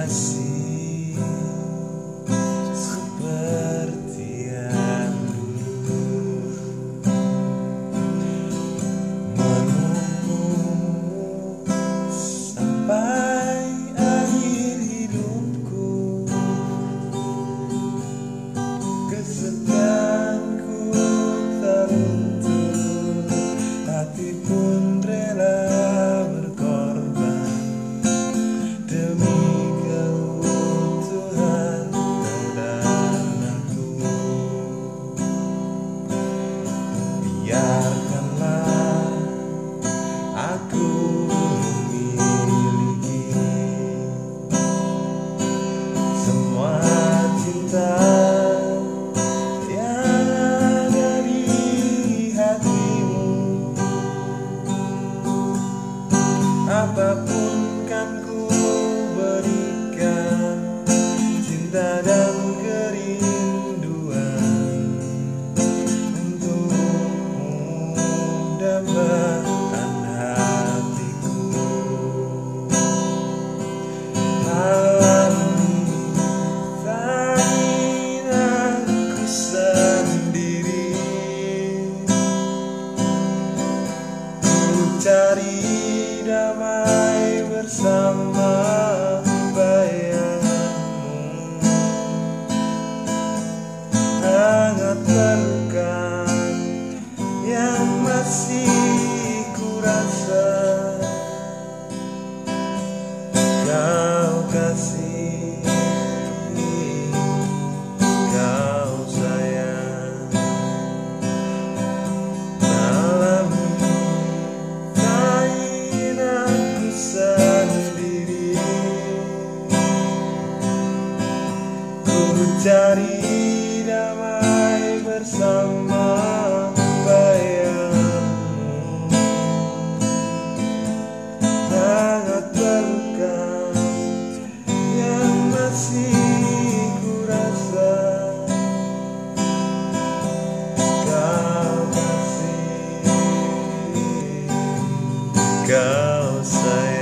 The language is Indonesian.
nasci. biarkanlah aku Cari damai bersama bayangmu sangat berkah yang masih ku rasa kau kasih kau sayang.